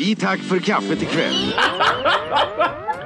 I tack för kaffet ikväll.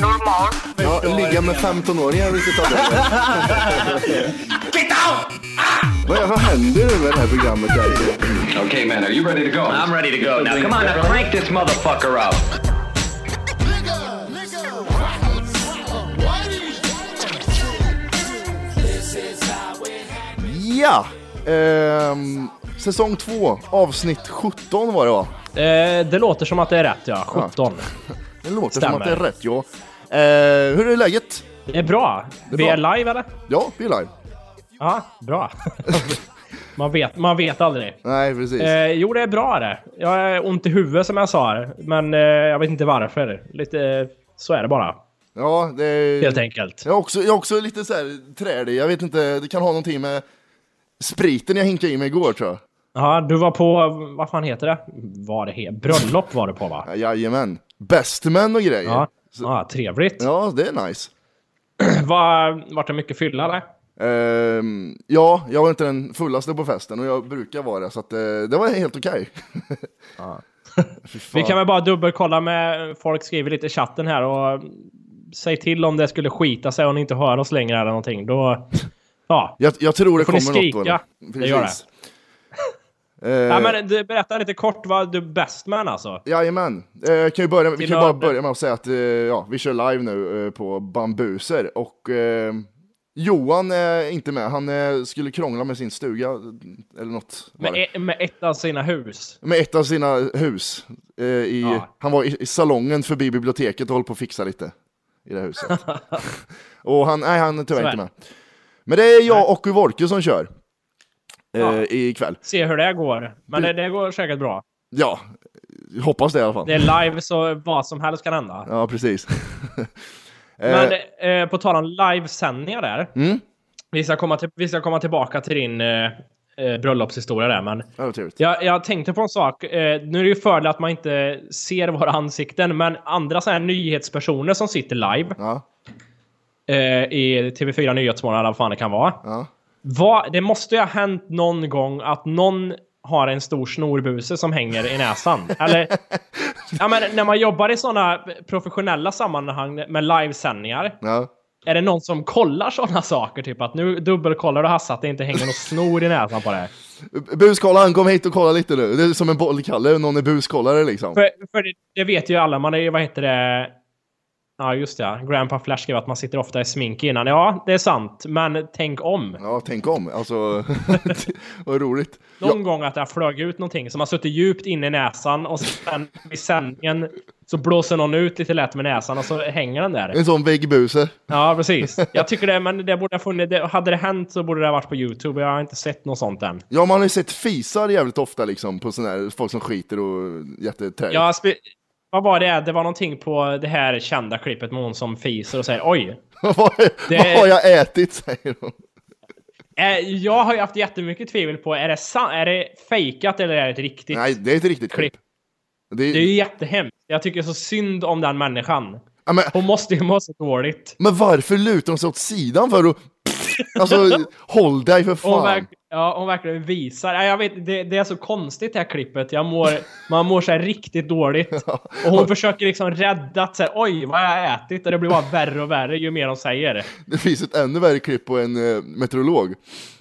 normalt. ja, ligga med 15-åringar är lite tabu. Vad, är- vad händer nu med det här programmet? Där? Okay, man, are you ready to go? I'm ready to go. Now, come on, now crank this motherfucker up. Ja! Ehm, säsong 2, avsnitt 17 var det va? Eh, det låter som att det är rätt ja, 17. Det låter som Stämmer. att det är rätt ja. Eh, hur är läget? Det är bra. är Vi bra. är live eller? Ja, vi är live. Ja, bra. man, vet, man vet aldrig. Nej, precis. Eh, jo, det är bra det. Jag har ont i huvudet som jag sa, men eh, jag vet inte varför. Lite, eh, så är det bara, Ja, det är... helt enkelt. Jag är också, jag är också lite så här trälig. Jag vet inte, det kan ha någonting med spriten jag hinkade i mig igår tror jag. Ja, du var på, vad fan heter det? Var det he- Bröllop var det på va? Ja, Jajamän. Bestman och grejer. Ja, Så- ja trevligt. ja, det är nice. Var, vart det mycket fylla eller? Ehm, ja, jag var inte den fullaste på festen och jag brukar vara det, så att, eh, det var helt okej. Fy fan. Vi kan väl bara dubbelkolla med, folk skriver lite i chatten här och säg till om det skulle skita sig och ni inte hör oss längre eller någonting. Då, ja. jag, jag tror det kommer något. Då, Det gör det. Eh, ja men du, berätta lite kort vad du bäst man alltså. Jajamän. Eh, kan ju börja, vi kan ju bara börja med att säga att eh, ja, vi kör live nu eh, på Bambuser och eh, Johan är inte med. Han eh, skulle krångla med sin stuga eller något. Med, e- med ett av sina hus. med ett av sina hus. Eh, i, Ja. Han var i, i salongen förbi biblioteket och höll på att fixa lite i det huset. och han, nej, han är tyvärr inte med. Men det är jag och Volke som kör. Eh. Ikväll. Se hur det går. Men det, det går säkert bra. Ja, hoppas det i alla fall. Det är live så vad som helst kan hända. Ja, precis. Eh, Men eh, på tal om livesändningar där. Mm. Vi, ska komma till, vi ska komma tillbaka till din eh, eh, bröllopshistoria där. Men trevligt. jag, jag tänkte på en sak. Eh, nu är det ju fördel att man inte ser våra ansikten. Men andra så här nyhetspersoner som sitter live. Ja, eh, i TV4 Nyhetsmorgon eller vad fan det kan vara. ja. Vad, det måste ju ha hänt någon gång att någon har en stor snorbuse som hänger i näsan. Eller, ja, men när man jobbar i sådana professionella sammanhang med livesändningar. ja. Är det någon som kollar sådana saker? Typ att nu dubbelkollar du Hasse att det inte hänger någon snor i näsan på det. Buskollaren, kom hit och kolla lite nu. Det är som en bollkalle, någon är buskollare liksom. För, för det, det vet ju alla, man är ju, vad heter det? Ja, just det. ja. Grandpa Flash skrev att man sitter ofta i smink innan. Ja, det är sant. Men tänk om. Ja, tänk om. Alltså, vad roligt. Någon gång att det har flög ut någonting som har suttit djupt inne i näsan och sen vid sändningen så blåser någon ut lite lätt med näsan och så hänger den där. En sån väggbuse. Ja, precis. Jag tycker det, men det borde ha funnits. Det, hade det hänt så borde det ha varit på YouTube. Jag har inte sett något sånt än. Ja, man har ju sett fisar jävligt ofta liksom på sån här folk som skiter och jätteträligt. Ja, vad var det? Det var någonting på det här kända klippet med hon som fiser och säger oj. Det- vad har jag ätit, säger hon. Eh, jag har ju haft jättemycket tvivel på, är det, sa- är det fejkat eller är det ett riktigt? Nej, det är ett riktigt klipp. Klipp. Det är, Det är ju jättehemskt. Jag tycker så synd om den människan. ja, men, Hon måste ju må så dåligt. men varför lutar de sig åt sidan för att... Alltså, håll dig för Hon, fan. verk, ja, hon verkligen visar. Ja, jag vet, det, det är så konstigt det här klippet. Jag mår, man mår så här riktigt dåligt. Och hon försöker liksom rädda att säga oj vad jag har ätit och det blir bara värre och värre ju mer de säger. Det finns ett ännu värre klipp på en eh, meteorolog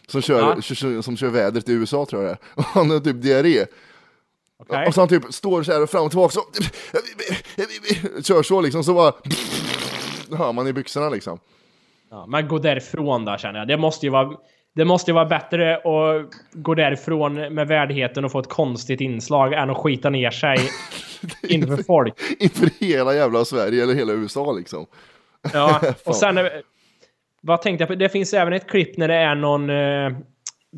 som kör, Ja. som kör vädret i USA tror jag. Och han har typ diarré. Okej? Och så han typ står så här fram och tillbaka så, kör så liksom, så bara hör man i byxorna liksom. Ja, men gå därifrån då känner jag. Det måste ju vara, det måste ju vara bättre att gå därifrån med värdigheten och få ett konstigt inslag än att skita ner sig inför folk. Inför hela jävla Sverige eller hela USA liksom. Ja, och sen... Vad tänkte jag på? Det finns även ett klipp när det är någon... Eh,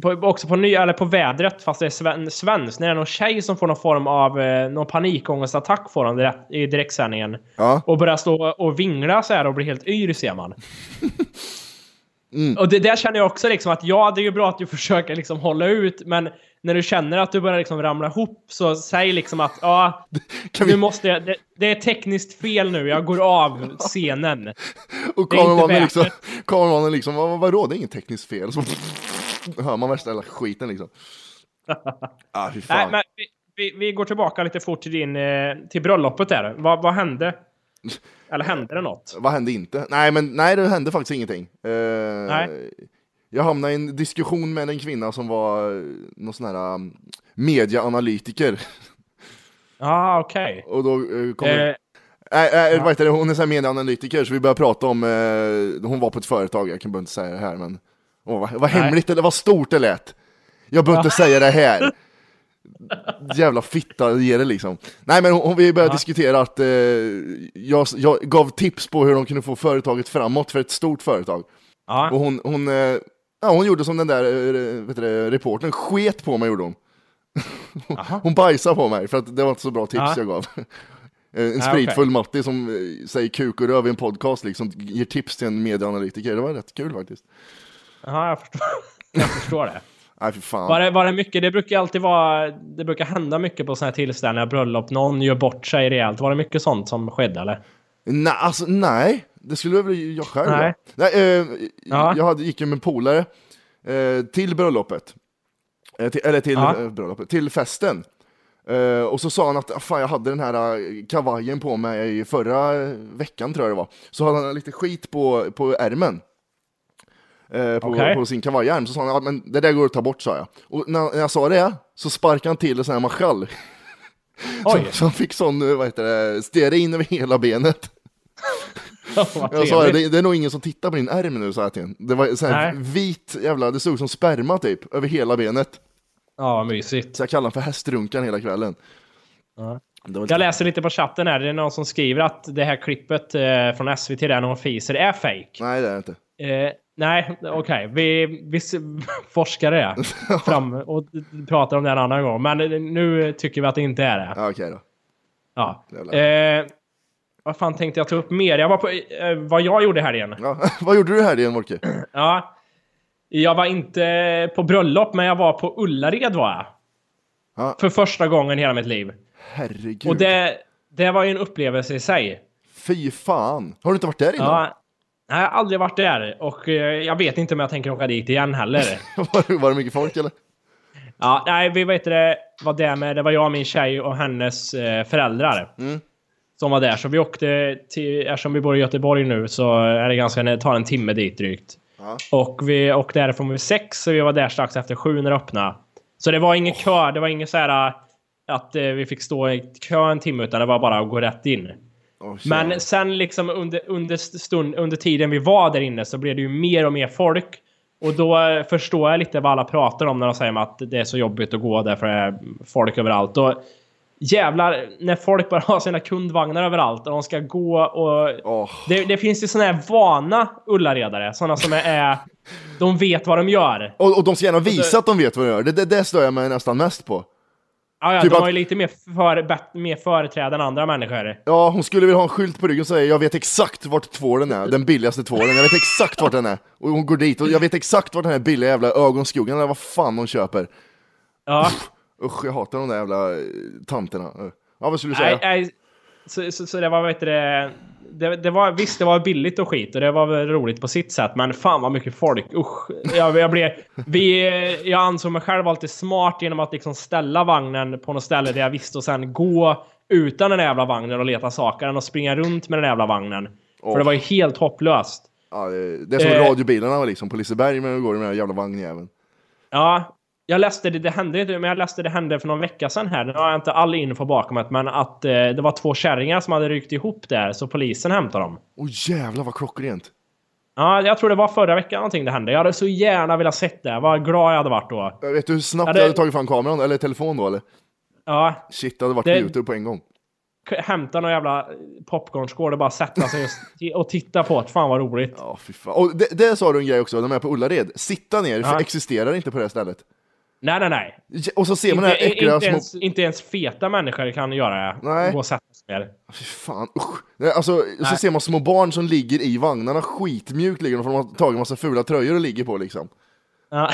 på, också på, ny, eller på vädret, fast det är sven, svenskt. När det är någon tjej som får någon form av eh, någon panikångestattack får direkt, i direktsändningen. Ja. Och börjar stå och vingla så här och blir helt yr ser man. Och det där känner jag också liksom att ja, det är ju bra att du försöker liksom hålla ut, men när du känner att du börjar liksom ramla ihop så säg liksom att ja, Kan nu vi, måste jag, det, det är tekniskt fel nu, jag går av scenen. och kameramannen liksom, kameramannen liksom, vad, vadå, det är inget tekniskt fel. Så hör man värsta jävla skiten liksom. Ah, fy Nej, fan. men vi, vi, vi går tillbaka lite fort till din, eh, till bröllopet där. Vad, vad hände? Eller hände det något? Vad hände inte? Nej, men nej, det hände faktiskt ingenting. Eh, Nej. Jag hamnade i en diskussion med en kvinna som var eh, någon sån här um, mediaanalytiker. Ja, ah, okej. Och då eh, kom Eh, Nej, nej, vad heter det? hon är sån här medieanalytiker, så vi började prata om, eh, hon var på ett företag, jag kan bara inte säga det här, men åh, vad, vad hemligt eller vad stort det lät. Jag behöver inte säga det här. Jävla fitta ge det liksom. Nej men hon, vi började diskutera att eh, jag, jag gav tips på hur de kunde få företaget framåt för ett stort företag. ja. Och hon, hon, eh, ja, hon gjorde som den där eh, vet du, det, reportern, sket på mig gjorde hon. hon bajsade på mig för att det var inte så bra tips Ja. jag gav. Eh, En spritfull okej. Matti som eh, säger kuk och röv i en podcast liksom, ger tips till en medieanalytiker. Det var rätt kul faktiskt. Ja, jag förstår, jag förstår det. Nej för fan. Var det, var det mycket? Det brukar alltid vara... Det brukar hända mycket på såna här tillställningar, bröllop. Någon gör bort sig rejält. Var det mycket sånt som skedde eller? Nej, alltså, nej, det skulle väl jag själv Nej. nej eh, Ja. Jag hade, gick ju med en polare eh, till bröllopet. Eh, till, eller till Ja. eh, bröllopet, till festen. Eh, och så sa han att ah, fan, jag hade den här eh, kavajen på mig i förra veckan tror jag det var. Så hade han lite skit på, på ärmen. Eh, på, Okej. på sin kavajärm. Så sa han att men det där går att ta bort sa jag. Och när, när jag sa det så sparkade han till en sån här marschall. Så, så han fick sån, vad heter det, stearin över hela benet. Vad Jag sa det, det, är nog ingen som tittar på din ärm nu, sa jag till. Det var så här Nej. vit jävla, det såg ut som sperma typ, över hela benet. Ja, mysigt. Så jag kallade honom för hästrunkan hela kvällen. Ja. Jag läser lite på chatten här. Det är någon som skriver att det här klippet eh, från SVT där någon fiser är fake. Nej, det är det inte. Eh, nej, okej. Vi, vi s- forskar det fram och pratar om det en annan gång. Men nu tycker vi att det inte är det. Ja, okej då. Ja. Eh, vad fan tänkte jag ta upp mer? Jag var på... Eh, vad jag gjorde här igen. Ja, vad gjorde du här igen, Morke? Ja. Jag var inte på bröllop, men jag var på Ullared var jag. Ja. För första gången i hela mitt liv. Herregud. Och det, det var ju en upplevelse i sig. Fy fan. Har du inte varit där innan? Ja. Nej, jag har aldrig varit där och eh, jag vet inte om jag tänker åka dit igen heller. var, det- var det mycket folk eller? ja, nej, vi vet det var där med, det var jag, min tjej och hennes eh, föräldrar. Som var där, så vi åkte till, eftersom vi bor i Göteborg nu så är det ganska, det tar en timme dit drygt. Och vi åkte därifrån vid sex, så vi var där strax efter sju när det öppnade. Så det var ingen kö, det var ingen så här äh, att eh, vi fick stå i kö en timme, utan det var bara att gå rätt in. Men sen liksom under, under, stund, under tiden vi var där inne så blev det ju mer och mer folk. Och då eh, förstår jag lite vad alla pratar om när de säger att det är så jobbigt att gå där för det är folk överallt. Och jävlar, när folk bara har sina kundvagnar överallt och de ska gå och... Åh. Det, det finns ju såna här vana Ullaredare, såna som är, är... De vet vad de gör. Och, och de ska gärna visa att de vet vad de gör. Det, det, det stör jag mig nästan mest på. Ja, ja, Typ de att- har ju lite mer, för, mer företräde än andra människor. Ja, hon skulle vilja ha en skylt på ryggen och säga jag vet exakt vart tvålen är, den billigaste tvålen, jag vet exakt vart den är. Och hon går dit och jag vet exakt vart den här billiga jävla ögonskuggan eller vad fan hon köper. Ja. Usch, jag hatar de där jävla eh, tanterna. Ja, vad skulle du säga? Nej, nej. Så, så, så det var, vet du, det, det, var, visst det var billigt och skit och det var väl roligt på sitt sätt, men fan vad mycket folk. Usch. Jag, jag, blev, vi, jag ansåg mig själv lite smart genom att liksom ställa vagnen på något ställe där jag visste och sen gå utan den där jävla vagnen och leta saker att springa runt med den där jävla vagnen. För det var ju helt hopplöst. Ja, det, är som Eh. radiobilarna liksom på Liseberg, men går med den jävla vagnjäveln. Ja, jag läste det, det hände inte, men jag läste det hände för någon vecka sedan här. Nu har jag inte all info bakom det, men att eh, det var två kärringar som hade ryckt ihop där, så polisen hämtade dem. Åh jävlar vad klockrent. Ja, jag tror det var förra veckan någonting det hände. Jag hade så gärna velat sett det. Vad glad jag hade varit då. Jag vet du hur snabbt Ja, det- jag hade tagit fram kameran, eller telefon då eller? Ja, Shit, det hade varit Det- på youtube på en gång. hämta någon jävla popcornskål och bara sätta sig och, titta på det. Fan vad roligt. Ja, fy fan. Och det, det sa du en grej också, de är på Ullared. Sitta ner, för Ja. existerar inte på det här stället. Nej, nej, nej. Och så ser man det Inte, här äckliga inte, små... ens, inte ens feta människor kan göra det. Nej. Gå och sätta sig ner. Fy fan, usch. Nej, Alltså, så ser man små barn som ligger i vagnarna, skitmjukt ligger de, för de har tagit en massa fula tröjor och ligger på liksom. Ja.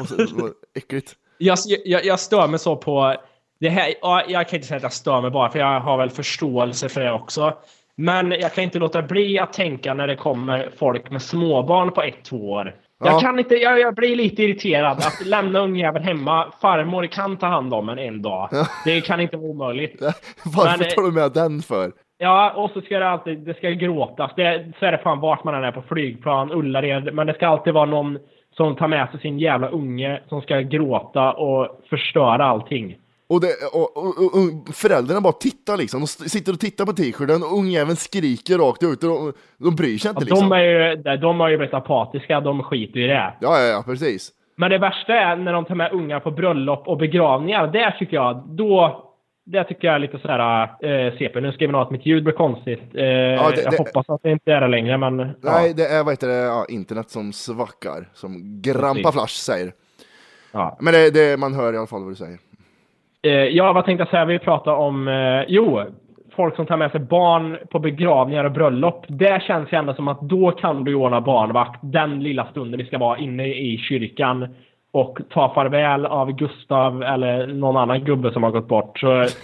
Och så, vad äckligt. Jag, jag, jag stör mig så på... Det här, ja, jag kan inte säga att jag stör mig bara, för jag har väl förståelse för det också. Men jag kan inte låta bli att tänka när det kommer folk med småbarn på ett, två år. Ja. Jag, kan inte, jag, jag blir lite irriterad att lämna ungjäveln hemma. Farmor kan ta hand om en en dag. Det kan inte vara omöjligt. Varför Men, eh, tar du med den för? Ja, och så ska det alltid det ska gråtas. Det, så är det fan vart man än är på flygplan, Ullared. Men det ska alltid vara någon som tar med sig sin jävla unge som ska gråta och förstöra allting. Och, det, och, och, och, och föräldrarna bara tittar liksom, de sitter och tittar på t-shirten och ungjäveln skriker rakt ut och de, de bryr sig inte Ja, liksom. de, är ju, de har ju blivit apatiska, de skiter i det. Ja, ja, ja, precis. Men det värsta är när de tar med ungar på bröllop och begravningar. Där tycker jag, då... Det tycker jag är lite sådär eh, CP. Nu ska vi nog att mitt ljud blir konstigt. Eh, det- jag det- hoppas att det inte är det längre, men... Nej, ja. det är vad heter det, ja, internet som svackar, som Grampa. Flash säger. Ja. Men det, det, man hör i alla fall vad du säger. Eh, ja, vad tänkte jag säga? Vi pratade om... Eh, jo, folk som tar med sig barn på begravningar och bröllop. Det känns ju ändå som att då kan du ordna barnvakt den lilla stunden vi ska vara inne i kyrkan och ta farväl av Gustav eller någon annan gubbe som har gått bort. Så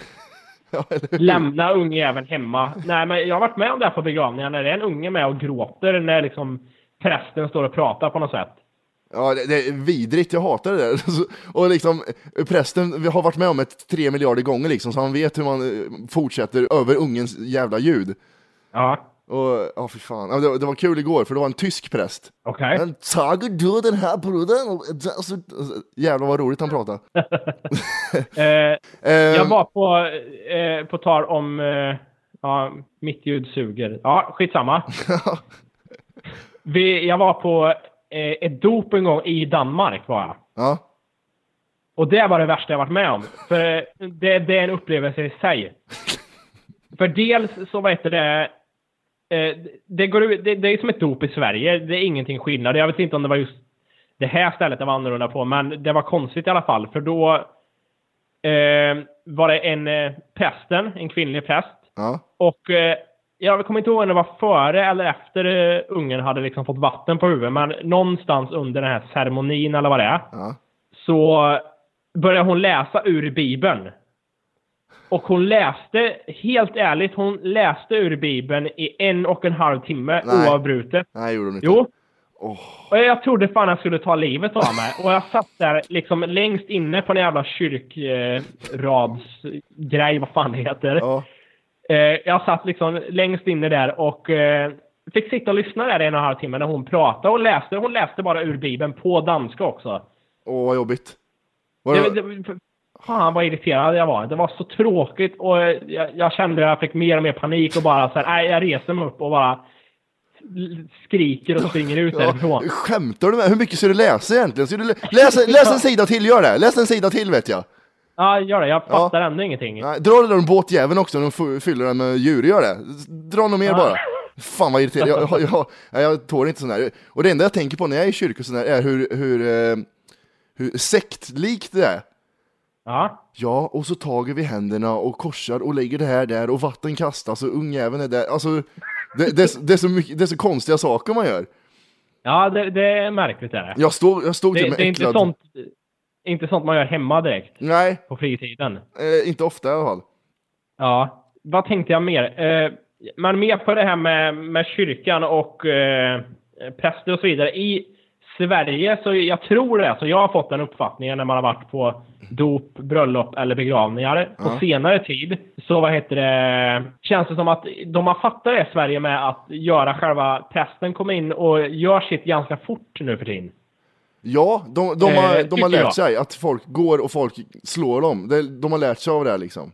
Ja, lämna ungjäveln hemma. Nej, men jag har varit med om det här på begravningar när det är en unge med och gråter när liksom prästen står och pratar på något sätt. Ja, det, det är vidrigt, jag hatar det där. Och liksom, prästen vi har varit med om ett tre miljarder gånger liksom, så han vet hur man eh, fortsätter över ungens jävla ljud. Ja, Och, ja fy fan. Ja, det, det var kul igår, för det var en tysk präst. okej. Men tager du den här bruden? Alltså, alltså, jävlar vad roligt han pratade. Eh, Jag var på, eh, på tal om... Eh, ja, mitt ljud suger. Ja, skitsamma. Vi, jag var på ett dop en gång i Danmark var jag. Ja, Och det var det värsta jag varit med om. För eh, det, det är en upplevelse i sig. För dels så vad heter det... Eh, det, går, det, det är som ett dop i Sverige. Det är ingenting skillnad. Jag vet inte om det var just det här stället det var annorlunda på. Men det var konstigt i alla fall. För då eh, var det en eh, prästen, en kvinnlig präst. ja, Och eh, jag kommer inte ihåg om det var före eller efter eh, ungen hade liksom fått vatten på huvudet. Men någonstans under den här ceremonin eller vad det är ja. så började hon läsa ur Bibeln. Och hon läste, helt ärligt, hon läste ur Bibeln i en och en halv timme Nej. oavbrutet. Nej, gjorde de inte. Jo. Åh. Och jag trodde fan jag skulle ta livet av mig. Och jag satt där liksom längst inne på en jävla kyrkradsgrej, vad fan det heter. Eh, jag satt liksom längst inne där och eh, fick sitta och lyssna där i en och en halv timme när hon pratade och läste. Hon läste bara ur Bibeln på danska också. åh vad jobbigt. Var Det, det, det, fan vad irriterad jag var. Det var så tråkigt och jag, jag kände att jag fick mer och mer panik och bara så här, nej, jag reser mig upp och bara skriker och springer ut ja, därifrån. skämtar du med Hur mycket ska du läsa egentligen? Ska du lä- läs, läs en sida till, gör det! Läs en sida till vet jag. Ja, gör det. Jag fattar ändå ingenting. Nej, dra den där båtjäveln också när de fyller den med djur, gör det. Dra något mer Ja. bara. Fan vad irriterande, jag, jag, jag, jag, tål inte sån här. Och det enda jag tänker på när jag är i kyrkan sån här är hur, hur, eh, hur sektlikt det är. Ja. Ja, och så tager vi händerna och korsar och lägger det här där och vatten kastas och ungjäveln är där. Alltså, det, det, det, är så mycket, det är så konstiga saker man gör. Ja, det, det är märkligt. Är det. Jag stod, jag stod det, till med det är inte äcklad. sånt, inte sånt man gör hemma direkt Nej, på fritiden. eh, inte ofta i alla fall. Ja, vad tänkte jag mer? Eh, men mer på det här med, med kyrkan och eh, präster och så vidare. I Sverige, så jag tror det, så jag har fått den uppfattningen när man har varit på dop, bröllop eller begravningar på Ja. senare tid. Så vad heter det, känns det som att de har fattat det i Sverige med att göra själva prästen komma in och gör sitt ganska fort nu för tiden. Ja, de, de, har, Eh, de har lärt jag. sig att folk går och folk slår dem. De, de har lärt sig av det här liksom.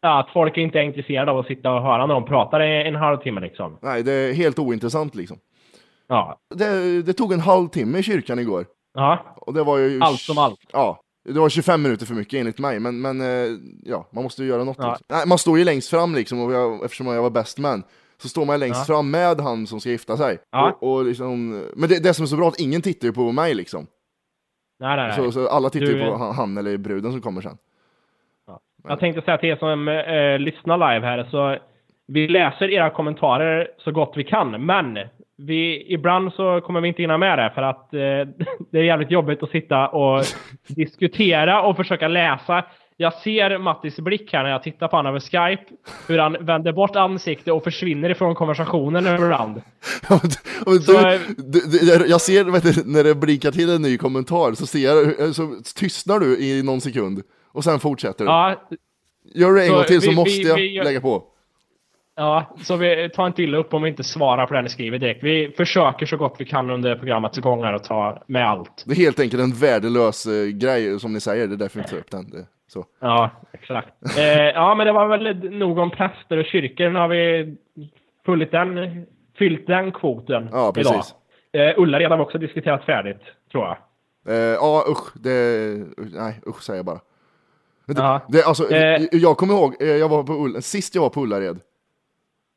Ja, att folk inte är intresserade av att sitta och höra när de pratar en halvtimme liksom. Nej, det är helt ointressant liksom. Ja. Det, det tog en halvtimme i kyrkan igår. Ja, Och det var ju... Allt som allt. Ja. Det var 25 minuter för mycket enligt mig, men, men eh, ja, man måste ju göra något. Ja. Liksom. Nej, man står ju längst fram liksom, och jag, eftersom jag var bäst man, så står man längst Ja. fram med han som ska gifta sig. Ja. Och, och liksom, men det, det som är så bra är att ingen tittar ju på mig liksom. Nej, nej, nej. Så, så alla tittar ju Du- på han, eller bruden som kommer sen. Jag tänkte säga till er som eh, lyssnar live här, så vi läser era kommentarer så gott vi kan, men vi, ibland så kommer vi inte hinna med det för att eh, det är jävligt jobbigt att sitta och diskutera och försöka läsa. Jag ser Mattis blick här när jag tittar på honom över Skype, hur han vänder bort ansikte och försvinner ifrån konversationen ibland. Men du- Så, du, eh, du, du, jag ser, du, när det blinkar till en ny kommentar så ser jag, hur- så tystnar du i någon sekund och sen fortsätter du. Ja, Gör det en gång till så vi- måste vi- jag vi gör- lägga på. Ja, så vi tar inte illa upp om vi inte svarar på det ni skriver direkt. Vi försöker så gott vi kan under programmets gång och ta med allt. Det är helt enkelt en värdelös eh, grej som ni säger, det är därför vi inte tar upp den. Det, så. Ja, exakt. Eh, ja, men det var väl nog om präster och kyrkor. Nu har vi fyllt den, fyllt den kvoten Ja, precis. idag. Eh, Ullared har vi också diskuterat färdigt, tror jag. Eh, ja usch, det, nej usch säger jag bara. Det, Ja. det, alltså, Eh. Jag kommer ihåg, eh, jag var på Ull, sist jag var på Ullared,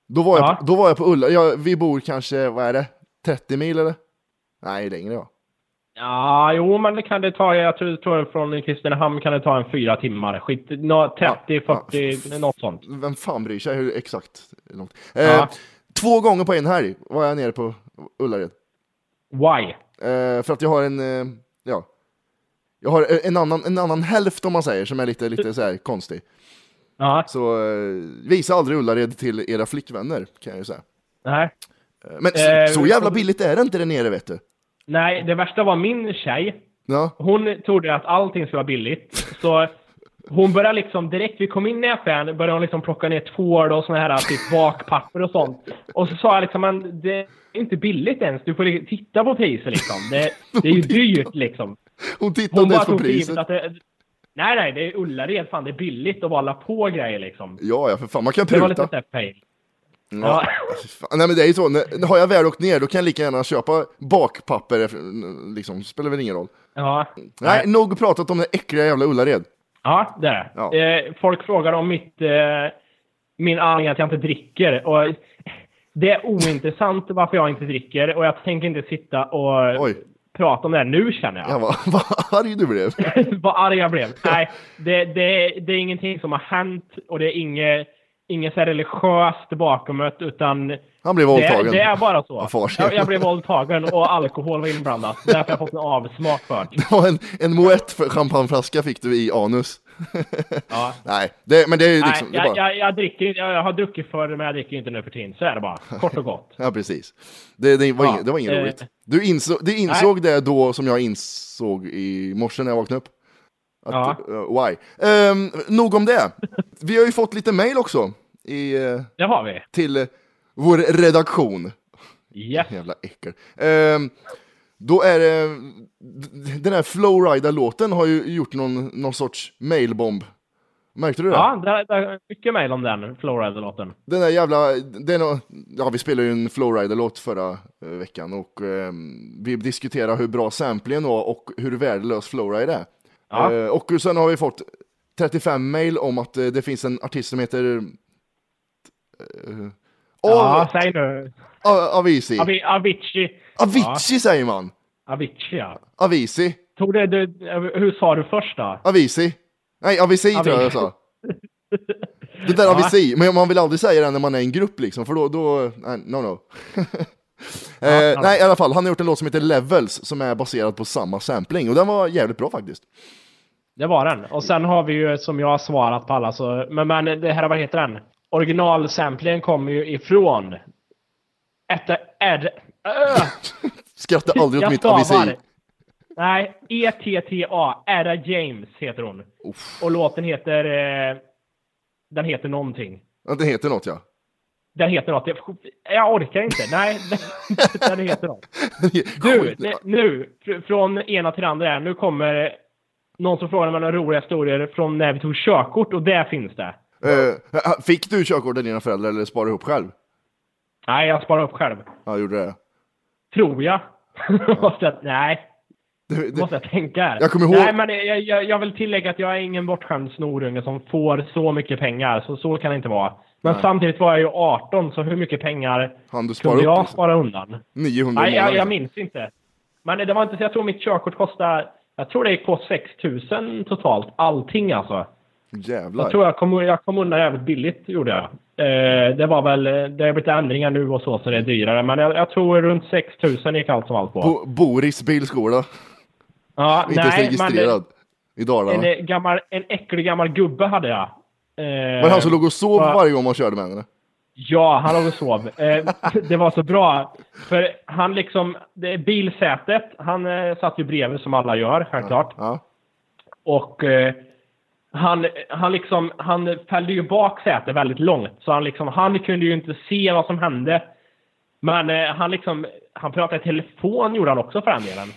då var jag, Ja. på, då var jag på Ullared, jag, vi bor kanske, vad är det, 30 mil eller? Nej, längre ja. Ja, jo, men det kan det ta. Jag tror, tror från Kristinehamn kan det ta en fyra timmar. Skit, nå, 30, Ja, 40, något sånt. Vem fan bryr sig hur exakt långt? Eh, Ja. Två gånger på en helg var jag nere på Ullared. Why? Eh, för att jag har en, eh, ja, jag har en annan, en annan hälft om man säger, som är lite, lite så här konstig. Ja, Så eh, visa aldrig Ullared till era flickvänner, kan jag ju säga. nej. Eh, Men så, så jävla billigt är det inte där nere vet du. Nej, det värsta var min tjej. Ja, Hon trodde att allting skulle vara billigt. Så hon började liksom direkt vi kom in i affären började hon liksom plocka ner tvål och såna här typ bakpapper och sånt. Och så sa jag liksom, men det är inte billigt ens. Du får titta på priset liksom. Det, det är ju dyrt liksom. hon tittar Hon ens på priset. att det... Nej, nej, det är Ullared. Fan, det är billigt att bara la på grejer liksom. Ja, ja, för fan, man kan Det var lite pruta. fail. Ja. Nej men det är ju så, när, har jag väl åkt ner då kan jag lika gärna köpa bakpapper, efter- liksom, spelar väl ingen roll. Ja. Nej, nog pratat om det äckliga jävla Ullared. Ja, det är det. Ja. Eh, folk frågar om mitt, eh, min anledning att jag inte dricker. Och det är ointressant varför jag inte dricker och jag tänker inte sitta och Oj. prata om det här nu känner jag. Jag bara, vad arg du blev. Vad arg jag blev. Nej, det, det, det är ingenting som har hänt och det är inget, inget så här religiöst bakom det utan Han blev det, våldtagen. det är bara så. Jag, jag blev våldtagen och alkohol var inblandat. Därför har jag fått en avsmak för det. Det var en, en för champagneflaska fick du i anus. Ja. Nej, det, men det är ju liksom, Nej, det jag, bara, jag, jag, dricker, jag har druckit förr men jag dricker inte nu för tiden. Så är det bara. Kort och gott. ja precis. Det, det, var Ja, inget, det var inget eh, roligt. Du insåg, du insåg det då som jag insåg i morse när jag vaknade upp. Att, Ja. eh, why? Um, nog om det. Vi har ju fått lite mail också i, eh, Det har vi. till eh, vår redaktion. Yes. Jävla äckel. Ehm, då är det, den här Flowrider-låten har ju gjort någon, någon sorts mailbomb. Märkte du det? Ja, det, det är mycket mejl om den Flowrider-låten. Den där jävla, det är nå- ja vi spelade ju en Flowrider-låt förra eh, veckan och ehm, vi diskuterade hur bra samplingen var och hur värdelös Flowrider är. Ja. Eh, och sen har vi fått 35 mail om att eh, det finns en artist som heter uh, Ja, säg nu. Avicii. Avi, Avicii. Avicii säger man. Avicii, ja. Avicii. Tog det, du, hur sa du först då? Avicii. Nej, Avicii tror jag jag sa. Det där Ja. Avicii, men man vill aldrig säga det när man är en grupp liksom, för då, då nej, no no. eh, ja. nej, i alla fall, han har gjort en låt som heter Levels, som är baserad på samma sampling, och den var jävligt bra faktiskt. Det var den. Och sen har vi ju, som jag har svarat på alla, så, men, men det här, vad heter den? Originalsamplingen kommer ju ifrån... Ett, Ed, äh, Skrattar aldrig åt mitt. Avicii. Nej, ETTA, Ada James heter hon. Och låten heter... Eh, den heter någonting. Ja, det heter något ja. Den heter något. Jag, jag orkar inte. Nej, den, den heter något. Du, nu, fr- från ena till andra här. Nu kommer någon som frågar mig några roliga historier från när vi tog körkort och där finns det. Eh, fick du körkort av dina föräldrar eller sparade ihop själv? Nej, jag sparar upp själv. Ja, gjorde det. Tror jag. Så att, nej. Det, det, måste jag tänka här. Jag kommer ihåg- Nej, men jag, jag, jag vill tillägga att jag är ingen bortskämd snorunge som får så mycket pengar. Så, så kan det inte vara. Men samtidigt var jag ju 18, så hur mycket pengar du kunde upp jag liksom. spara undan? 900 Nej, jag, jag minns inte. Men det var inte så. Jag tror mitt körkort kostade... Jag tror det gick på 6 000 totalt. Allting alltså. Jävlar. Jag tror jag kom, jag kom undan jävligt billigt, gjorde jag. Eh, det var väl... Det har blivit ändringar nu och så, så det är dyrare. Men jag, jag tror runt 6 000 gick allt som allt på. Bo, Boris bilskola. ja, Inte ens nej, men... registrerad. I Dalarna. En, eh, gammal, en äcklig gammal gubbe hade jag. Eh, Var det han som låg och sov ja. varje gång man körde med henne? Ja, han låg och sov. Eh, det var så bra. För han liksom, det, bilsätet, han eh, satt ju bredvid som alla gör, självklart. Ja. Och eh, han, han liksom, han fällde ju bak sätet väldigt långt. Så han liksom, han kunde ju inte se vad som hände. Men eh, han liksom, han pratade i telefon gjorde han också för den delen.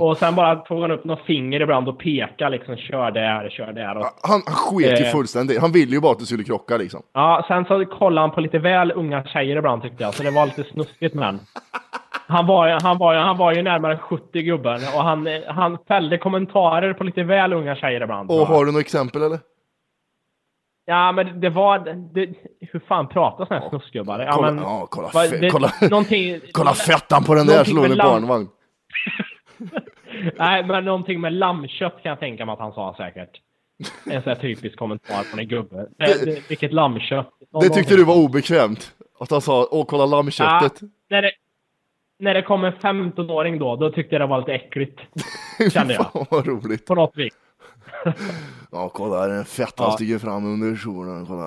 Och sen bara tog han upp något finger ibland och pekade liksom, kör där, kör där. Och, Han, han sket ju Eh. fullständigt. Han ville ju bara att du skulle krocka liksom. Ja, sen så kollade han på lite väl unga tjejer ibland tyckte jag, så det var lite snuskigt med han. Han var, han, var, han var ju närmare 70 gubben och han, han fällde kommentarer på lite väl unga tjejer ibland. Och har du något exempel eller? Ja, men det var... Det, hur fan pratar såna här snuskgubbar? Ja, Kolla, men, ja, kolla, fe- det- kolla, kolla fettan på den där, en lam- barnvagn. Nej, men någonting med lammkött kan jag tänka mig att han sa säkert. En sån här typisk kommentar från en gubbe. Det, det, vilket lammkött. Någon- Det tyckte du var obekvämt? Att han sa, åh kolla Ja, lammköttet. när, det, när det kom en 15-åring då, då tyckte jag det var lite äckligt. Kände jag. Fan vad roligt. På något vis. Ja, kolla den fettan Ja. stiger fram under kjolen. Kolla.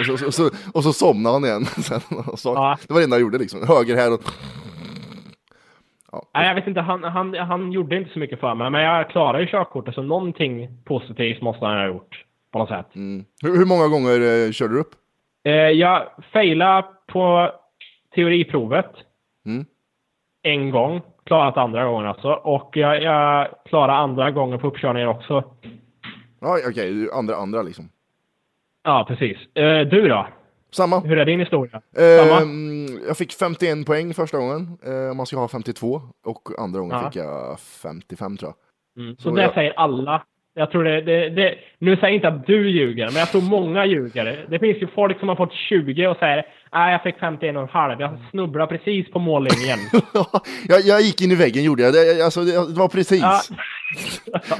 Och, så, och, så, och så somnade han igen. Ja. Det var det enda han gjorde liksom. Höger här och... Nej, jag vet inte, han, han, han gjorde inte så mycket för mig, men jag klarade ju körkortet, så någonting positivt måste han ha gjort. På något sätt. Mm. Hur, hur många gånger eh, körde du upp? Eh, jag failade på teoriprovet. Mm. En gång. Klarat andra gången alltså. Och jag, jag klarade andra gången på uppkörningen också. Ja, okej, du- andra, andra liksom. Ja, precis. Eh, du då? Samma. Hur är din historia? Eh, Samma? jag fick 51 poäng första gången. Eh, man ska ha 52. Och andra gången Ja. fick jag 55 tror jag. Mm. Så, så det jag- säger alla. Jag tror det, det, det... Nu säger jag inte att du ljuger, men jag tror många ljuger. Det finns ju folk som har fått 20 och säger nej, jag fick 51 och en halv. Jag snubblar precis på mållinjen. jag, jag gick in i väggen gjorde jag. Det, alltså, det, var precis.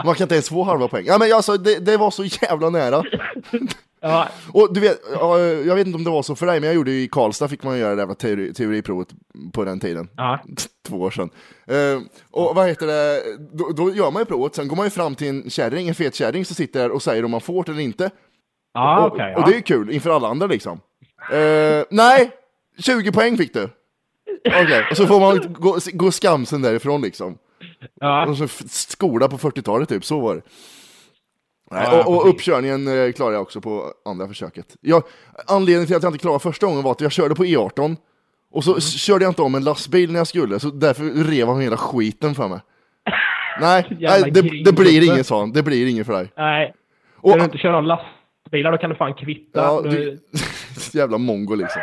Man kan inte ens få halva poäng. Ja, men alltså, det, det var så jävla nära. Ja, Och du vet, ja, jag vet inte om det var så för dig, men jag gjorde ju i Karlstad fick man göra det jävla teori, teoriprovet på den tiden. ja. Två år sedan. Eh, och vad heter det, då, då gör man ju provet, sen går man ju fram till en kärring, en fet kärring som sitter där och säger om man får det eller inte. Ja, och, okej. och det är ju kul inför alla andra liksom. Eh, nej, 20 poäng fick du. Okej, och så får man gå, gå skamsen därifrån liksom. ja. Och så skola på 40-talet typ, så var det. Nej, och, och uppkörningen eh, klarade jag också på andra försöket. Jag, anledningen till att jag inte klarade första gången var att jag körde på E18 och så s- körde jag inte om en lastbil när jag skulle, så därför rev han hela skiten för mig. Nej, nej det, det blir inget sånt, det blir inget för dig. Nej. Och, När du inte kör om lastbilar, då kan du fan kvitta. ja, Du- jävla mongo liksom.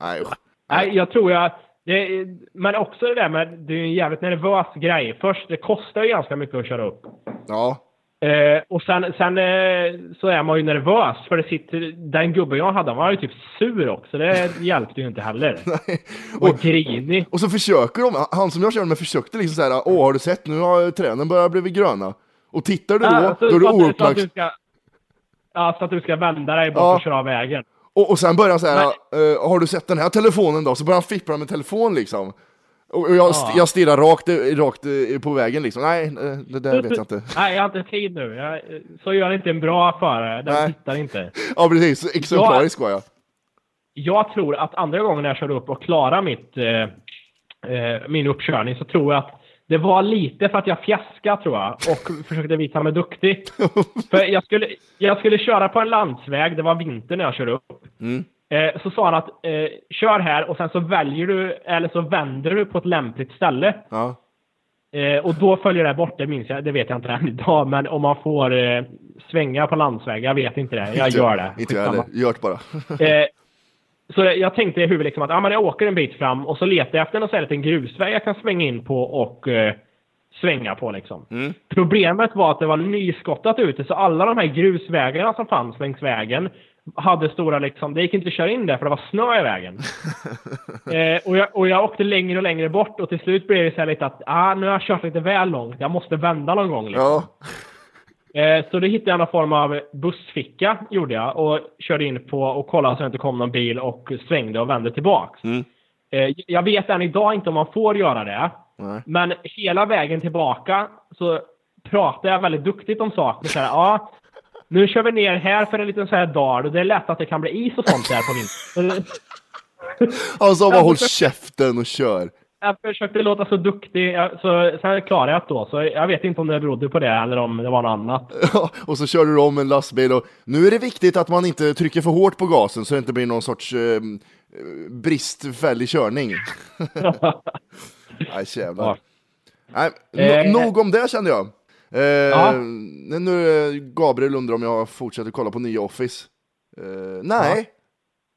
Nej, usch. Nej, jag tror jag... Det, men också det där med... Det är en jävligt nervös grej. Först, det kostar ju ganska mycket att köra upp. Ja, Eh, och sen, sen eh, så är man ju nervös för det sitter... Den gubben jag hade, han var ju typ sur också. Det hjälpte ju inte heller. Och, och, grinig. och så försöker de, han som jag körde med försökte liksom såhär, åh har du sett nu har tränen börjat bli gröna. Och tittar du då, Ja, så- då är du ouppmärksam. Ja, så att du ska vända dig bort Ja. och köra av vägen. Och, och sen börjar han säga, eh, har du sett den här telefonen då? Så börjar han fippla med telefon liksom. Och, jag, st- jag stirrar rakt, rakt eh, på vägen liksom. Nej, eh, det där vet jag inte. Nej, jag har inte tid nu. Jag, så gör inte en bra förare. Den Nej. tittar inte. Ja precis, exemplarisk var jag. Jag tror att andra gången jag körde upp och klarade mitt, eh, eh, min uppkörning så tror jag att det var lite för att jag fjäskade tror jag och försökte visa mig duktig. för jag skulle, jag skulle köra på en landsväg, det var vinter när jag körde upp. Eh, så sa han att eh, kör här och sen så väljer du, eller så vänder du på ett lämpligt ställe. Ja. Eh, och då följer det bort, det minns jag, det vet jag inte än idag, men om man får eh, svänga på landsväg, jag vet inte det, jag Inte- gör det. Inte jag heller, gör det bara. Eh, så jag tänkte i huvudet liksom att ah, men jag åker en bit fram och så letar jag efter någon här liten grusväg jag kan svänga in på och svänga på liksom. Problemet var att det var nyskottat ute så alla de här grusvägarna som fanns längs vägen hade stora liksom, det gick inte att köra in där för det var snö i vägen. eh, och, jag, och jag åkte längre och längre bort och till slut blev det så här lite att ah, nu har jag kört lite väl långt, jag måste vända någon gång. Liksom. Ja, Eh, så då hittade jag någon form av bussficka, gjorde jag, och körde in på och kollade så att det inte kom någon bil och svängde och vände tillbaks. Eh, jag vet än idag inte om man får göra det. Nej. Men hela vägen tillbaka så pratar jag väldigt duktigt om saker. Så här, ja, nu kör vi ner här för en liten så här dal och det är lätt att det kan bli is och sånt där på vintern. han sa bara håll käften och kör. Jag försökte låta så duktig, så sen klarade jag det då. Så jag vet inte om det berodde på det eller om det var något annat. och så kör du om en lastbil och nu är det viktigt att man inte trycker för hårt på gasen så det inte blir någon sorts eh, bristfällig körning. Nej, jävlar. Ja. Nej, Eh, no, nog om det kände jag. Eh, Ja. Nu Gabriel undrar om jag fortsätter kolla på nya Office. Eh, nej,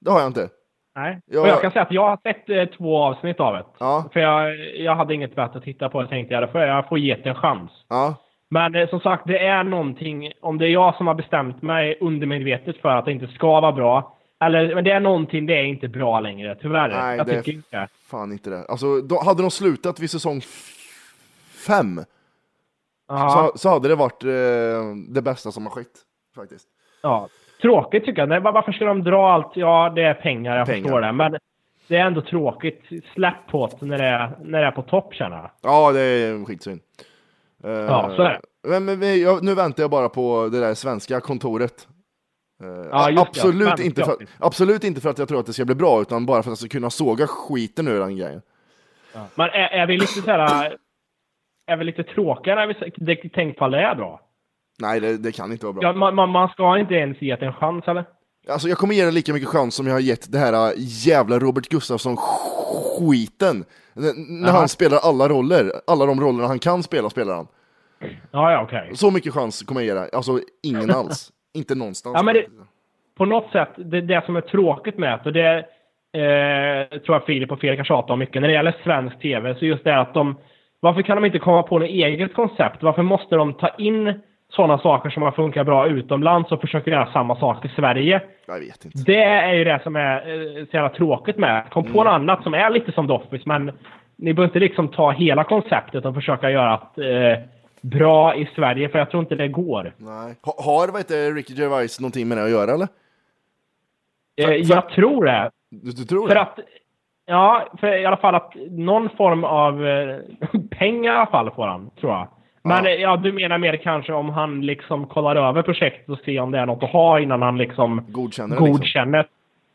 det har jag inte. Nej. Ja. Och jag kan säga att jag har sett eh, två avsnitt av det. Ja. För jag, jag hade inget bättre att titta på. Jag tänkte jag, får jag får ge det en chans. Ja, Men eh, som sagt, det är någonting, om det är jag som har bestämt mig undermedvetet för att det inte ska vara bra. Eller, men det är någonting, det är inte bra längre, tyvärr. nej, jag det tycker är inte. fan inte det. Alltså, då, hade de slutat vid säsong fem Ja, så, så hade det varit eh, det bästa som har skett. Faktiskt. ja. Tråkigt tycker jag. Nej, var- varför ska de dra allt? Ja, det är pengar, jag Pengar. förstår det. Men det är ändå tråkigt. Släpp på det när det är, när det är på topp, känner jag. Ja, det är skitsynd. Eh, Ja, så är det. Men, men jag, nu väntar jag bara på det där svenska kontoret. Eh, Ja, absolut, Svenska. inte för, absolut inte för att jag tror att det ska bli bra, utan bara för att jag ska kunna såga skiten ur den grejen. Men är, är vi lite så här... Är vi lite tråkiga när vi det tänkt på det är bra? Nej, det, det kan inte vara bra. Ja, man, man, ska inte ens ge det en chans, eller? Alltså, jag kommer ge den lika mycket chans som jag har gett det här äh, jävla Robert Gustafsson-skiten. När Jaha. han spelar alla roller, alla de rollerna han kan spela, spelar han. Ja, ja, okej. Så mycket chans kommer jag ge det. Alltså, ingen alls. inte någonstans. Ja, men det- på något sätt, det, det som är tråkigt med det, och det eh, tror jag Filip och Fredrik har tjatat om mycket, när det gäller svensk tv, så just det att de... Varför kan de inte komma på något eget koncept? Varför måste de ta in sådana saker som har funkat bra utomlands och försöka göra samma sak i Sverige? Jag vet inte. Det är ju det som är eh, så jävla tråkigt med. Kom på något annat som är lite som Office, men ni behöver inte liksom ta hela konceptet och försöka göra det eh, bra i Sverige, för jag tror inte det går. Nej. Ha- Har vad heter Ricky Gervais någonting med det att göra, eller? Eh, jag tror det. Du, du tror För det? att, ja, för i alla fall att någon form av eh, pengar i alla fall får han, tror jag. Men Ja. ja. du menar mer kanske om han liksom kollar över projektet och ser om det är något att ha innan han liksom Godkänner det, liksom. godkänner.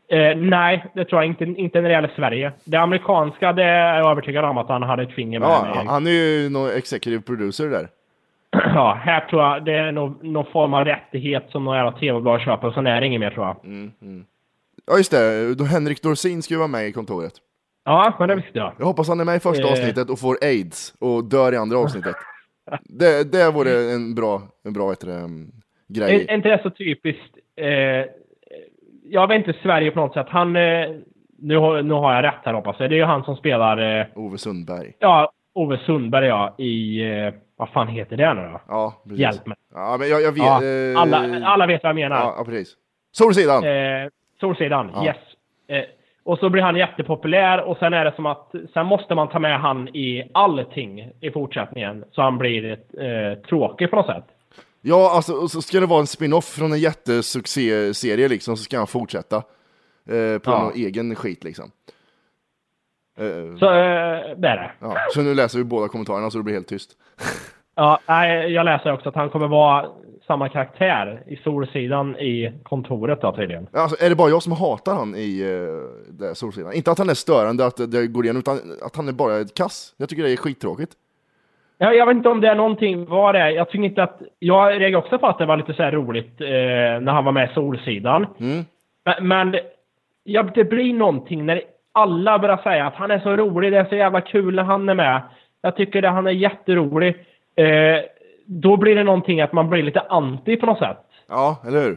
Eh, nej, det tror jag inte, inte när det gäller Sverige. Det amerikanska, det är jag övertygad om att han hade ett finger med. Ja, han- är ju någon executive producer där. ja, här tror jag det är nog, någon form av rättighet som någon jävla tv-bolag köper och sen är det inget mer tror jag. Ja, just det. Henrik Dorsin ska ju vara med i kontoret. Ja, men det visste jag. Jag hoppas han är med i första Eh. avsnittet och får aids och dör i andra avsnittet. Det, det vore en bra, en bra det, um, Är, grej. är inte det så typiskt? Eh, jag vet inte Sverige på något sätt. Han, eh, nu, har- nu har jag rätt här hoppas jag. Det är ju han som spelar, eh, Ove Sundberg. ja, Ove Sundberg ja, i, eh, vad fan heter det nu då? Ja, precis. Hjälp mig. Ja, men jag, jag vet. Ja, eh, alla, alla vet vad jag menar. Ja, ja, precis. Solsidan. Eh, Solsidan, Ja. yes. Och så blir han jättepopulär och sen är det som att sen måste man ta med han i allting i fortsättningen. Så han blir eh, tråkig på något sätt. Ja, alltså, så ska det vara en spin-off från en jättesuccéserie liksom, så ska han fortsätta. Eh, på Ja. någon egen skit liksom. Eh, Så eh, det är det. ja. så nu läser vi båda kommentarerna så det blir helt tyst. Ja, nej, jag läser också att han kommer vara samma karaktär i Solsidan i kontoret då tydligen. Alltså, är det bara jag som hatar han i uh, Solsidan? Inte att han är störande, att det går igen, utan att han är bara ett kass. Jag tycker det är skittråkigt. Jag, jag vet inte om det är någonting, vad det är. Jag tycker inte att... Jag reagerade också på att det var lite så roligt eh, när han var med i Solsidan. Mm. Men, men ja, det blir någonting när alla börjar säga att han är så rolig, det är så jävla kul när han är med. Jag tycker att han är jätterolig. Eh, då blir det någonting att man blir lite anti på något sätt. Ja, eller hur?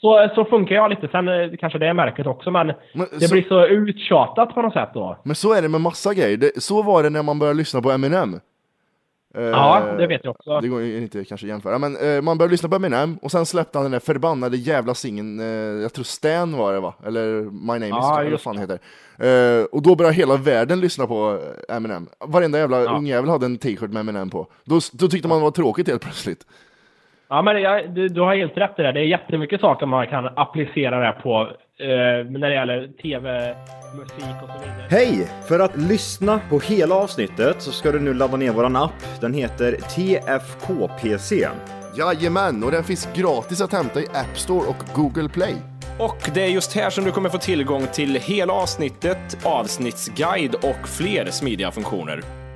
Så, så funkar jag lite. Sen eh, kanske det är märket också, men, Men det så- blir så uttjatat på något sätt då. Men så är det med massa grejer. Det, så var det när man började lyssna på Eminem. Ja, det vet jag också. Det går inte kanske att jämföra, men eh, man började lyssna på Eminem och sen släppte han den där förbannade jävla singeln, eh, jag tror Stan var det va? Eller My Name Is, Ja, eller vad fan det heter. Eh, och då började hela världen lyssna på eh, Eminem. Varenda jävla Ja. ungjävel hade en t-shirt med Eminem på. Då, då tyckte man det var tråkigt helt plötsligt. Ja, men jag, du, du har helt rätt i det. Det är jättemycket saker man kan applicera det på eh, när det gäller tv, musik och så vidare. Hej! För att lyssna på hela avsnittet så ska du nu ladda ner våran app. Den heter TFKPC. Jajamän, och den finns gratis att hämta i App Store och Google Play. Och det är just här som du kommer få tillgång till hela avsnittet, avsnittsguide och fler smidiga funktioner.